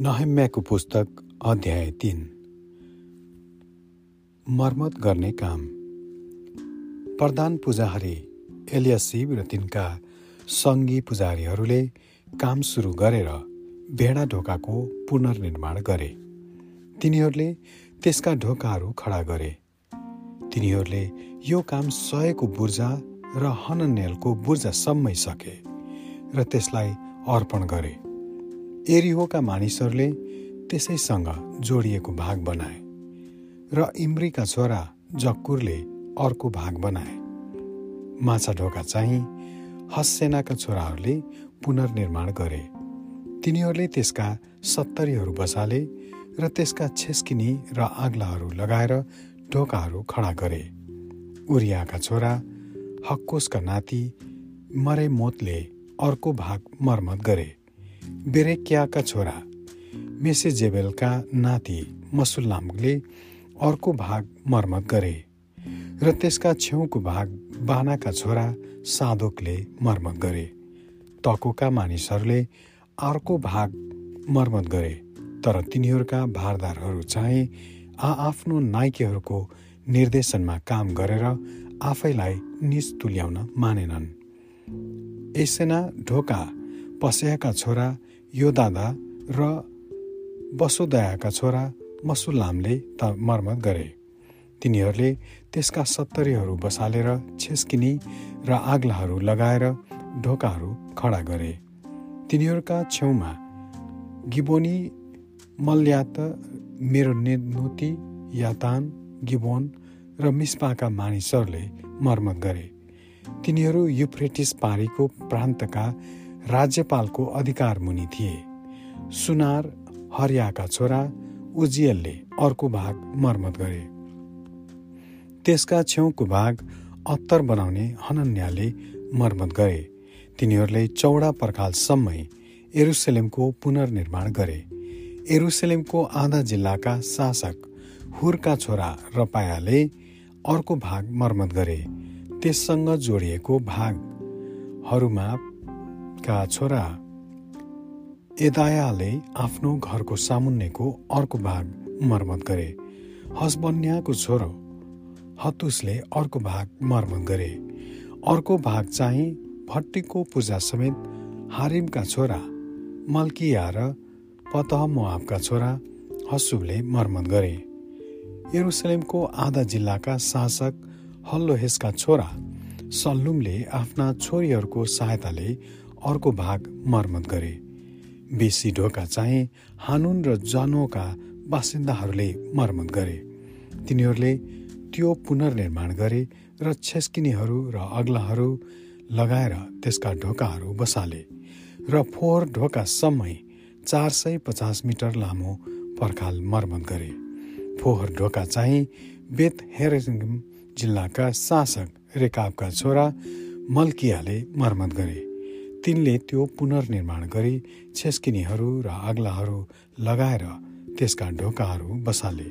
नहम्याको पुस्तक अध्याय तिन। मर्मत गर्ने काम। प्रधान पुजारी एलियासिब र तिनका सङ्गी पुजारीहरूले काम सुरु गरेर भेडा ढोकाको पुनर्निर्माण गरे। तिनीहरूले त्यसका ढोकाहरू खडा गरे। तिनीहरूले यो काम सयको बुर्जा र हननेलको बुर्जासम्मै सके र त्यसलाई अर्पण गरे। एरिहोका मानिसहरूले त्यसैसँग जोडिएको भाग बनाए र इम्रीका छोरा जक्कुरले अर्को भाग बनाए। माछा ढोका चाहिँ हस्सेनाका छोराहरूले पुनर्निर्माण गरे। तिनीहरूले त्यसका सत्तरीहरू बसाले र त्यसका छेस्किनी र आग्लाहरू लगाएर ढोकाहरू खडा गरे। उरियाका छोरा हक्कोसका नाति मरेमोतले अर्को भाग मर्मत गरे। बेरेक्याका छोरा मेसेजेबेलका नाति मसुल्लामले अर्को भाग मर्मत गरे र त्यसका छेउको भाग बानाका छोरा साधोकले मर्मत गरे। तकोका मानिसहरूले अर्को भाग मर्मत गरे तर तिनीहरूका भारदारहरू चाहिँ आआफ्नो नाइकेहरूको निर्देशनमा काम गरेर आफैलाई निज तुल्याउन मानेनन्। एसेना ढोका पस्याका छोरा योदादा र बसोदयाका छोरा मसुल्लामले त मर्मत गरे। तिनीहरूले त्यसका सत्तरीहरू बसालेर छेस्किनी र आग्लाहरू लगाएर ढोकाहरू खडा गरे। तिनीहरूका छेउमा गिबोनी मल्यात मेरो नेनुती यातान गिबोन र मिस्पाका मानिसहरूले मर्मत गरे। तिनीहरू युफ्रेटिस पारीको प्रान्तका राज्यपालको अधिकार मुनि थिए। सुनार हरियाका छोरा उजियलले अर्को भाग मर्मत गरे। त्यसका छेउको भाग अत्तर बनाउने हनन्याले मर्मत गरे। तिनीहरूले चौडा पर्खालसम्मै एरुसलेमको पुनर्निर्माण गरे। एरुसलेमको आधा जिल्लाका शासक हुरका छोरा रपायाले अर्को भाग मर्मत गरे। त्यससँग जोडिएको भागहरूमा का छोरा? एदायाले आफ्नो घरको सामुन्नेको अर्को भाग मर्मत गरे। हसबन्याको छोरो हतुसले अर्को भाग मर्मत गरे। अर्को भाग चाहिँ भट्टीको पूजा समेत हारिमका छोरा मल्किया र पतह छोरा हसुबले मर्मत गरे। यरुसलेमको आधा जिल्लाका शासक हल्लोहेसका छोरा सल्लुमले आफ्ना छोरीहरूको सहायताले अर्को भाग मर्मत गरे। बेसी ढोका चाहिँ हानुन र जनोका बासिन्दाहरूले मर्मत गरे। तिनीहरूले त्यो पुनर्निर्माण गरे र छेस्किनीहरू र अग्लाहरू लगाएर त्यसका ढोकाहरू बसाले र फोहोर ढोकासम्मै चार सय पचास मिटर लामो पर्खाल मर्मत गरे। फोहोर ढोका चाहिँ बेत हेरिङ जिल्लाका शासक रेकाबका छोरा मल्कियाले मर्मत गरे। तिनले त्यो पुनर्निर्माण गरी छेस्किनीहरू र अग्लाहरू लगाएर त्यसका ढोकाहरू बसाले।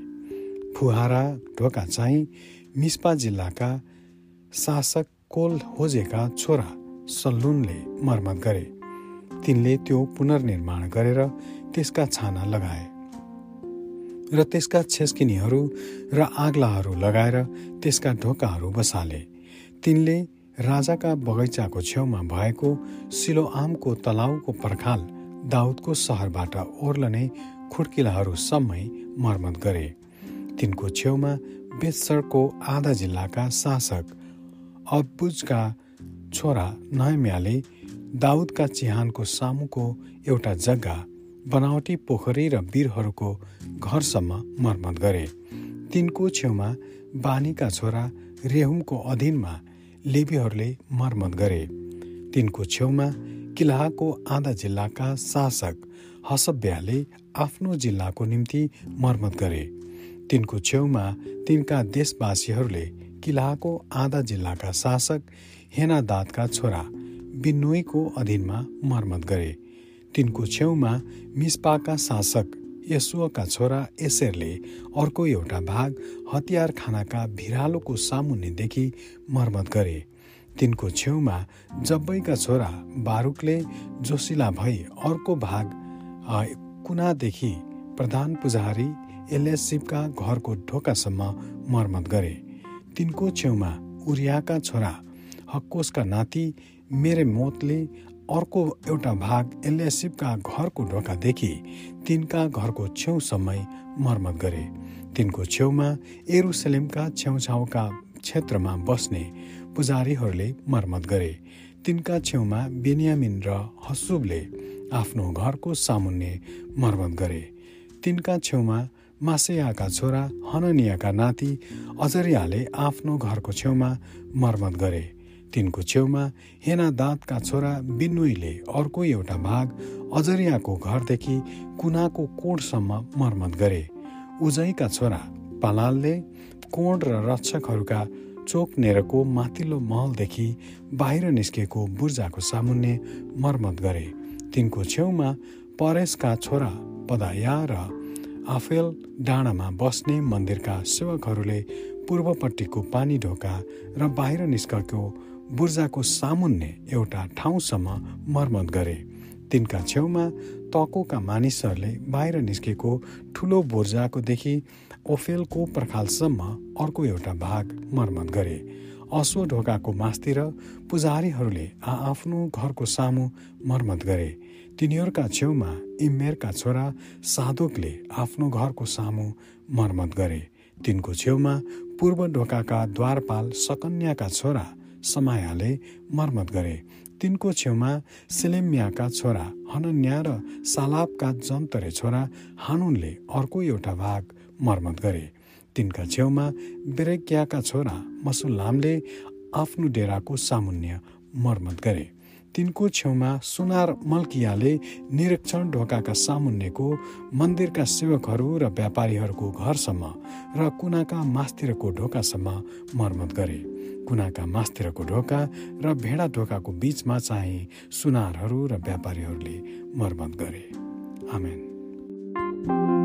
फुहारा ढोका चाहिँ मिस्पा जिल्लाका शासक कोल होजेका छोरा सल्लुनले मर्मत गरे। तिनले त्यो पुनर्निर्माण गरेर त्यसका छाना लगाए। र त्यसका छेस्किनीहरू र आग्लाहरू लगाएर त्यसका ढोकाहरू बसाले। तिनले राजाका बगैँचाको छेउमा भएको सिलोआमको तलाउको पर्खाल दाउदको सहरबाट ओर्लने खुड्किलाहरूसम्मै मर्मत गरे। तिनको छेउमा बेत्सरको आधा जिल्लाका शासक अबुजका छोरा नयम्याले दाउदका चिहानको सामुको एउटा जग्गा बनावटी पोखरी र वीरहरूको घरसम्म मर्मत गरे। तिनको छेउमा बानीका छोरा रेहुमको अधीनमा लेबीहरूले मर्मत गरे। तिनको छेउमा किल्लाको आधा जिल्लाका शासक हसब्याले आफ्नो जिल्लाको निम्ति मर्मत गरे। तिनको छेउमा तिनका देशवासीहरूले किल्लाको आधा जिल्लाका शासक हेनादातका छोरा बिन्नोईको अधीनमा मर्मत गरे। तिनको छेउमा मिस्पाका शासक यसुका छोरा एसेरले अर्को एउटा भाग हतियार खानाका भिरालोको सामुन्नेदेखि मर्मत गरे। तिनको छेउमा जब्बैका छोरा बारुकले जोसिला भई अर्को भाग कुनादेखि प्रधान पुजारी एलियासिबका घरको ढोकासम्म मर्मत गरे। तिनको छेउमा उरियाका छोरा हक्कोसका नाति मेरे मोतले अर्को एउटा भाग एलियासिबका घरको ढोकादेखि तिनका घरको छेउसम्मै मर्मत गरे। तिनको छेउमा एरुसलेमका छेउछाउका क्षेत्रमा बस्ने पुजारीहरूले मर्मत गरे। तिनका छेउमा बेनियामिन र हसुबले आफ्नो घरको सामुन्ने मर्मत गरे। तिनका छेउमा मासेयाका छोरा हननियाका नाति अजरियाले आफ्नो घरको छेउमा मर्मत गरे। तिनको छेउमा हेना दाँतका छोरा बिन्नुईले अर्को एउटा भाग अजरियाको घरदेखि कुनाको कोडसम्म मर्मत गरे। उजैका छोरा पालालले कोण र रक्षकहरूका चोक नेरको माथिल्लो महलदेखि बाहिर निस्केको बुर्जाको सामुन्ने मर्मत गरे। तिनको छेउमा परेशका छोरा पदाया र आफेल डाँडामा बस्ने मन्दिरका सेवकहरूले पूर्वपट्टिको पानी ढोका र बाहिर निस्केको बुर्जाको सामुन्ने एउटा ठाउँसम्म मर्मत गरे। तिनका छेउमा तकोका मानिसहरूले बाहिर निस्केको ठुलो बुर्जाकोदेखि ओफेलको पर्खालसम्म अर्को एउटा भाग मर्मत गरे। असो ढोकाको मास्तिर पुजारीहरूले आआफ्नो घरको सामु मर्मत गरे। तिनीहरूका छेउमा इमेरका छोरा साधोकले आफ्नो घरको सामु मर्मत गरे। तिनको छेउमा पूर्व ढोकाका द्वारपाल सकन्याका छोरा समायाले मर्मत गरे। तिनको छेउमा सेलेम्याका छोरा हनन्या र सालाबका जन्तरे छोरा हानुनले अर्को एउटा भाग मर्मत गरे। तिनका छेउमा बेरेक्याका छोरा मसुल्लामले आफ्नो डेराको सामुन्य मर्मत गरे। तिनको छेउमा सुनार मल्कियाले निरीक्षण ढोकाका सामुन्यको मन्दिरका सेवकहरू र व्यापारीहरूको घरसम्म र कुनाका मास्तिरको ढोकासम्म मर्मत गरे। कुनाका मास्तिरको ढोका र भेडा ढोकाको बीचमा चाहिँ सुनारहरू र व्यापारीहरूले मर्मत गरे। आमेन।